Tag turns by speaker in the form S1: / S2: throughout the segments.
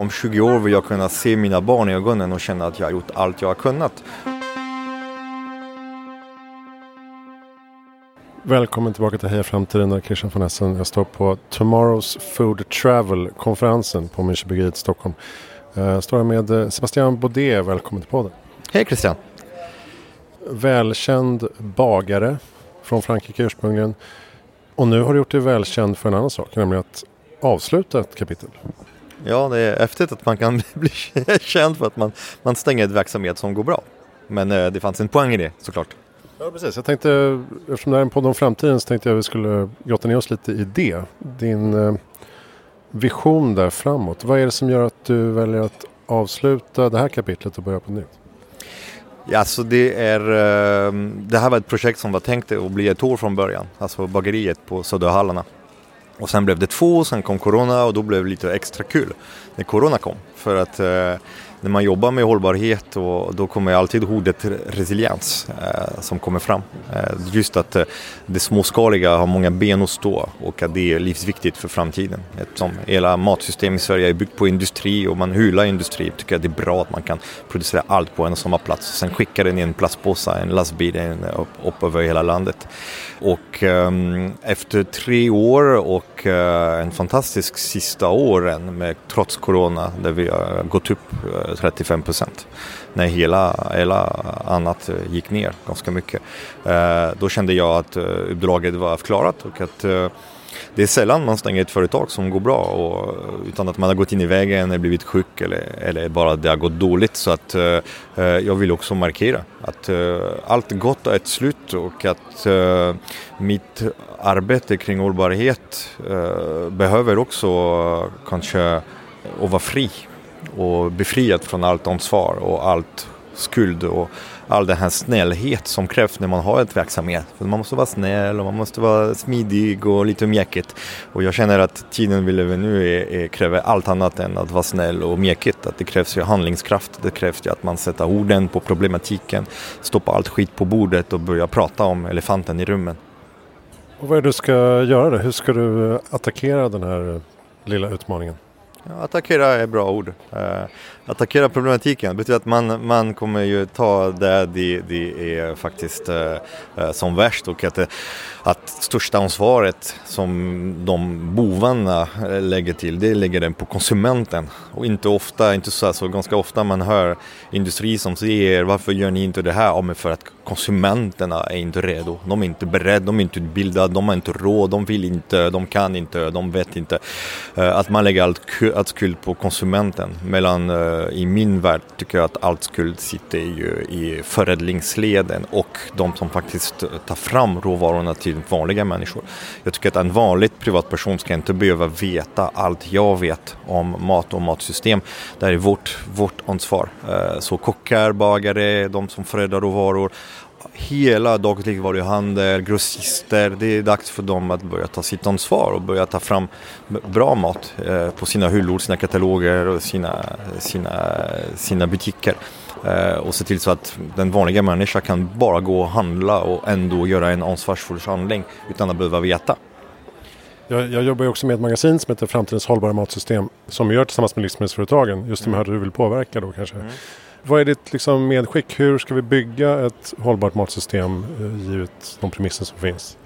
S1: Om 20 år vill jag kunna se mina barn i ögonen och känna att jag har gjort allt jag har kunnat.
S2: Välkommen tillbaka till Heja Framtiden, Christian von Essen. Jag står på Tomorrow's Food Travel-konferensen på Münchenbryggeriet i Stockholm. Eh, jag står här med eh, Sebastian Baudet, välkommen till podden.
S1: Hej Christian!
S2: Välkänd bagare från Frankrike ursprungligen. Och nu har du gjort dig välkänd för en annan sak, nämligen att avsluta ett kapitel.
S1: Ja, det är häftigt att man kan bli känd för att man, man stänger ett verksamhet som går bra. Men eh, det fanns en poäng i det såklart.
S2: Ja, precis. Jag tänkte, eftersom det här är en podd om framtiden så tänkte jag att vi skulle grotta ner oss lite i det. Din eh, vision där framåt. Vad är det som gör att du väljer att avsluta det här kapitlet och börja på nytt?
S1: Ja, alltså det, är, eh, det här var ett projekt som var tänkt att bli ett år från början. Alltså bageriet på Söderhallarna. Och sen blev det två, sen kom Corona och då blev det lite extra kul när Corona kom. För att eh, när man jobbar med hållbarhet och då kommer alltid ordet resiliens eh, som kommer fram. Eh, just att eh, det småskaliga har många ben att stå och att det är livsviktigt för framtiden. Eftersom hela matsystemet i Sverige är byggt på industri och man hyllar industri tycker jag det är bra att man kan producera allt på en och samma plats. Sen skicka den i en plastpåse, en lastbil upp, upp över hela landet. Och eh, efter tre år och eh, en fantastisk sista åren med, trots corona där vi har gått upp eh, 35 procent. När hela, hela annat eh, gick ner ganska mycket. Eh, då kände jag att uppdraget var avklarat och att det är sällan man stänger ett företag som går bra och, utan att man har gått in i vägen eller blivit sjuk eller, eller bara det har gått dåligt. Så att eh, jag vill också markera att eh, allt gott har ett slut och att eh, mitt arbete kring hållbarhet behöver också kanske att vara fri och befriat från allt ansvar och allt skuld och all den här snällhet som krävs när man har ett verksamhet. För man måste vara snäll och man måste vara smidig och lite mjäkigt. Och jag känner att tiden vi lever nu är, är, kräver allt annat än att vara snäll och mjäkigt. Att det krävs ju handlingskraft, det krävs ju att man sätter orden på problematiken, stoppar allt skit på bordet och börjar prata om elefanten i rummen.
S2: Och vad är det du ska göra då? Hur ska du attackera den här lilla utmaningen?
S1: Attackera är bra ord. Eh, attackera problematiken betyder att man, man kommer ju ta det det, det är faktiskt eh, eh, som värst och att, att största ansvaret som de bovarna lägger till det lägger den på konsumenten och inte ofta, inte så, alltså, ganska ofta man hör industri som säger varför gör ni inte det här? Ja, men för att konsumenterna är inte redo. De är inte beredda, de är inte utbildade, de har inte råd, de vill inte, de kan inte, de vet inte. Att man lägger allt, allt skuld på konsumenten. Medan uh, i min värld tycker jag att allt skuld sitter ju i förädlingsleden och de som faktiskt eh, tar fram råvarorna till vanliga människor. Jag tycker att en vanlig privatperson ska inte behöva veta allt jag vet om mat och matsystem. Det är vårt, vårt ansvar. Uh, så kockar, bagare, de som förädlar råvaror hela dagligvaruhandel, grossister, det är dags för dem att börja ta sitt ansvar och börja ta fram bra mat eh, på sina hyllor, sina kataloger och sina, sina, sina butiker. Eh, och se till så att den vanliga människan kan bara gå och handla och ändå göra en ansvarsfull handling utan att behöva veta.
S2: Jag, jag, jobbar ju också med ett magasin som heter Framtidens hållbara matsystem som vi gör tillsammans med livsmedelsföretagen. Just de här du vill påverka då kanske. Mm. Vad är ditt liksom, medskick? Hur ska vi bygga ett hållbart matsystem eh, givet de premisser som finns?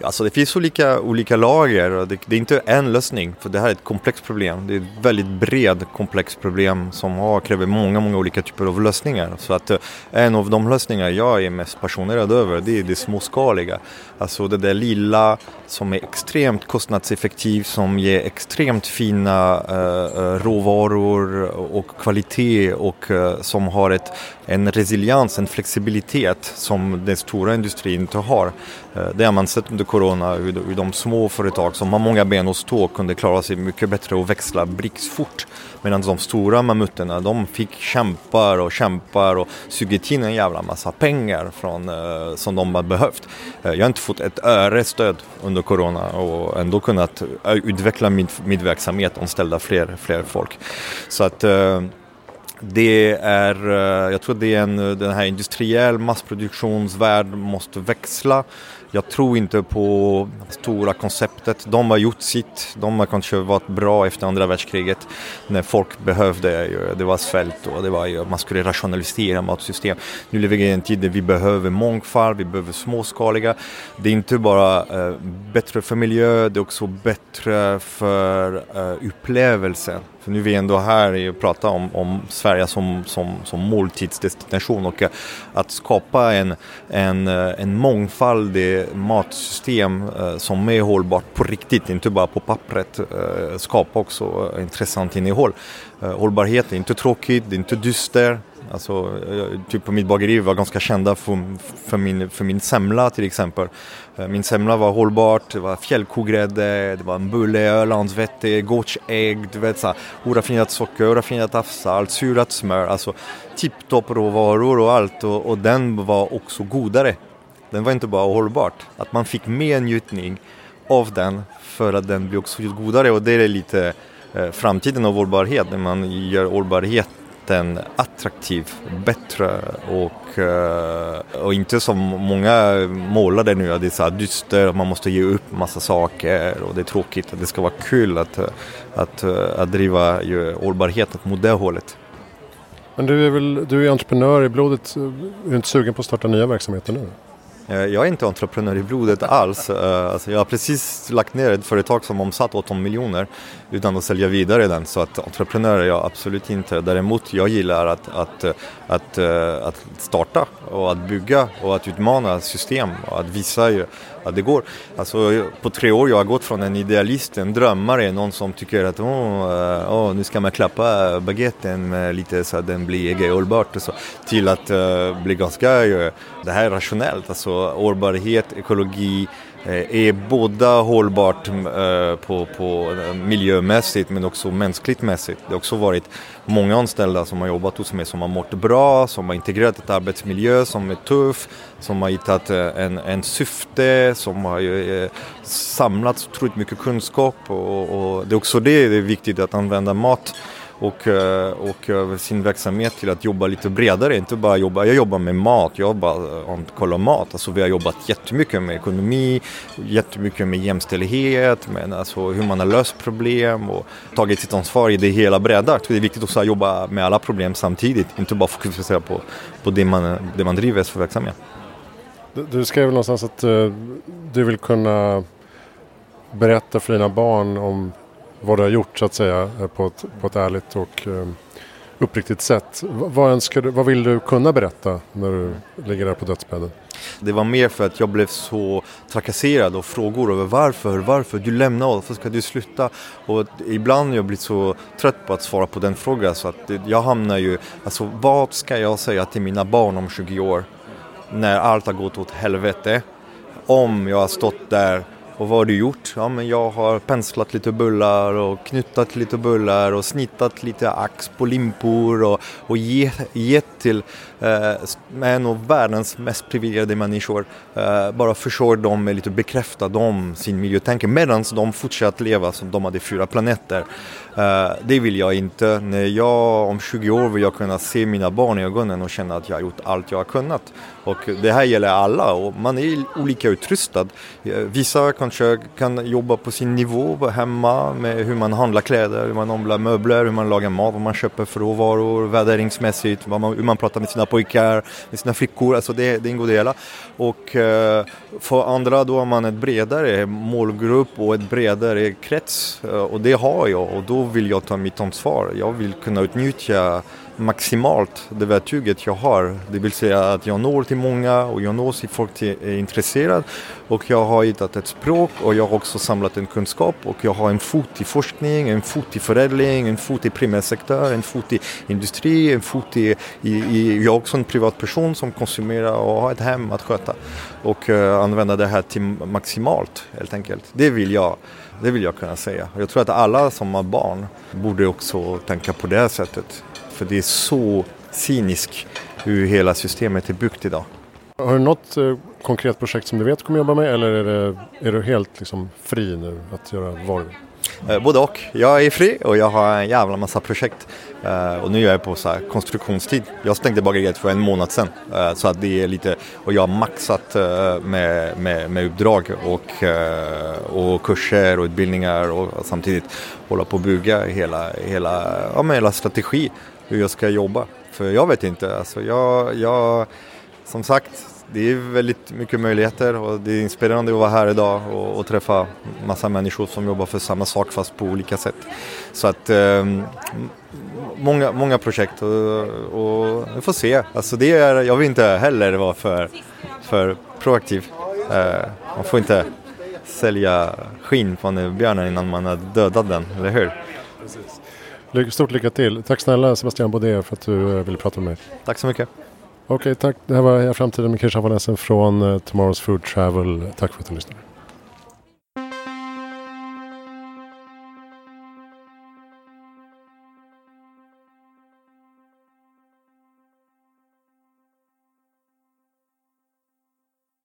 S1: Alltså det finns olika, olika lager och det, det, är inte en lösning för det här är ett komplext problem. Det är ett väldigt bred komplext problem som har, kräver många, många olika typer av lösningar. Så att eh, en av de lösningar jag är mest passionerad över det är det småskaliga. Alltså det där lilla som är extremt kostnadseffektivt, som ger extremt fina eh, eh råvaror och kvalitet och eh, som har ett, en resiliens, en flexibilitet som den stora industrin inte har. Eh, det har man sett under corona hur, hur de små företag som har många ben att stå kunde klara sig mycket bättre och växla blixtfort. Medan de stora mammuterna de fick kämpar och kämpar och sugit in en jävla massa pengar från, eh, som de har behövt. Eh, jag har inte fått ett öre stöd under corona och ändå kunnat utveckla min, min verksamhet och anställa fler, fler folk. Så att det är, eh, jag tror det är en, eh, den här industriell massproduktionsvärld måste växla. Jag tror inte på stora konceptet. De har gjort sitt. De har kanske varit bra efter andra världskriget när folk behövde, det var svält och det var, man skulle rationalisera matsystem. Nu lever vi i en tid där vi behöver mångfald, vi behöver småskaliga. Det är inte bara eh, bättre för miljö, det är också bättre för eh, upplevelsen. För nu är vi ändå här och pratar om, om Sverige som, som, som måltidsdestination och att skapa en, en, eh, en mångfaldig matsystem eh, som är hållbart på riktigt, inte bara på pappret, eh, skapa också eh, intressant innehåll. Hållbarhet är inte tråkigt, det är inte dyster. Alltså, typ på mitt bageri var ganska kända för, för, min, för min semla till exempel. Min semla var hållbart, det var fjällkogrädde, det var en bulle, ölandsvete, gårdsägg, du vet såhär, oraffinerat socker, oraffinerat havssalt, surat smör, alltså tipptopp råvaror och allt och, och den var också godare. Den var inte bara hållbart, att man fick mer njutning av den för att den blev också godare och det är lite eh, framtiden av hållbarhet, när man gör hållbarhet den attraktiv, bättre och, eh, och inte som många målar det nu, att det är så här dyster, man måste ge upp massa saker och det är tråkigt. Det ska vara kul att, att, att driva hållbarheten mot det hållet.
S2: Men du är väl du är entreprenör i blodet, är du inte sugen på att starta nya verksamheter nu?
S1: Eh, jag är inte entreprenör i blodet alls. Eh, alltså jag har precis lagt ner ett företag som omsatt 18 miljoner utan att sälja vidare den. Så att entreprenör är jag absolut inte. Däremot jag gillar att, att, eh, att, att starta och att bygga och att utmana system och att visa att det går. Alltså, på tre år jag har gått från en idealist, en drömmare, någon som tycker att oh, oh, nu ska man klappa baguetten med lite så att den blir egenhållbart till att uh, bli ganska, uh, det här är rationellt, alltså hållbarhet, ekologi, eh, är båda hållbart eh, på, på eh, miljömässigt men också mänskligt mässigt. Det har också varit många anställda som har jobbat hos mig som har mått bra, som har integrerat ett arbetsmiljö som är tuff, som har hittat en, en syfte, som har samlat otroligt mycket kunskap och, och det är också det, det är viktigt att använda mat och, eh, och eh, sin verksamhet till att jobba lite bredare. Inte bara jobba, jag jobbar med mat, jag jobbar om eh, kolla mat. Alltså vi har jobbat jättemycket med ekonomi, jättemycket med jämställdhet, med alltså hur man har löst problem och tagit sitt ansvar i det hela breddar. Det är viktigt också att jobba med alla problem samtidigt, inte bara fokusera på, på det, man, det man driver för verksamhet.
S2: Du, du skrev någonstans att uh, du vill kunna berätta för dina barn om vad du har gjort så att säga eh, på ett, på ett ärligt och ehm, uppriktigt sätt. Vad, önskar du, vad vill du kunna berätta när du ligger där på dödsbädden?
S1: Det var mer för att jag blev så trakasserad och frågor över varför, varför du lämnar oss, varför ska du sluta? Och ibland har jag blivit så trött på att svara på den frågan så att jag hamnar ju, alltså vad ska jag säga till mina barn om 20 år när allt har gått åt helvete? Om jag har stått där och vad har du gjort? Ja, men jag har penslat lite bullar och knyttat lite bullar och snittat lite ax på limpor och, och gett till eh, en av världens mest privilegierade människor. Eh, bara försöker dem med lite bekräfta dem sin miljötänke medan de fortsätter leva som de hade fyra planeter. Eh, det vill jag inte. När jag om 20 år vill jag kunna se mina barn i ögonen och känna att jag har gjort allt jag har kunnat. Och det här gäller alla och man är olika utrustad. Eh, vissa kanske kan jobba på sin nivå hemma med hur man handlar kläder, hur man omlar möbler, hur man lagar mat, vad man köper för råvaror, värderingsmässigt, man, hur man pratar med sina pojkar, med sina flickor. Alltså det, det ingår det hela. Och eh, för andra då har man ett bredare målgrupp och ett bredare krets eh, och det har jag och då vill jag ta mitt ansvar. Jag vill kunna utnyttja maximalt det verktyget jag har. Det vill säga att jag når till många och jag når till folk som är eh, intresserade. Och jag har hittat ett språk och jag har också samlat en kunskap och jag har en fot i forskning, en fot i förädling, en fot i primärsektor, en fot i industri, en fot i, i, i jag är också en privatperson som konsumerar och har ett hem att sköta. Och uh, använda det här till maximalt helt enkelt. Det vill jag. Det vill jag kunna säga. Jag tror att alla som har barn borde också tänka på det sättet. För det är så cyniskt hur hela systemet är byggt idag.
S2: Har du något eh, konkret projekt som du vet kommer jobba med eller är, det, är du helt liksom, fri nu att göra vad
S1: Eh, både och. Jag är fri och jag har en jävla massa projekt. Uh, och nu är jag på så konstruktionstid. Jag stängde bageriet för en månad sedan. Så att det är lite, och jag har maxat med, med, med uppdrag och, och kurser och utbildningar och samtidigt hålla på att bygga hela, hela, ja, hela strategi hur jag ska jobba. För jag vet inte, alltså jag, jag som sagt det är väldigt mycket möjligheter och det är inspirerande att vara här idag och, och träffa massa människor som jobbar för samma sak fast på olika sätt. Så att eh, många, många projekt och, och vi får se. Alltså det är, jag vill inte heller vara för, för proaktiv. Eh, man får inte sälja skinn på en björn innan man har dödat den, eller hur?
S2: Precis. Stort lycka till. Tack snälla Sebastian Baudet för att du eh, ville prata med mig.
S1: Tack så mycket.
S2: Okej, tack. Det här var Heja Framtiden med Kirsa Vanessa från uh, Tomorrow's Food Travel. Tack för att du lyssnade.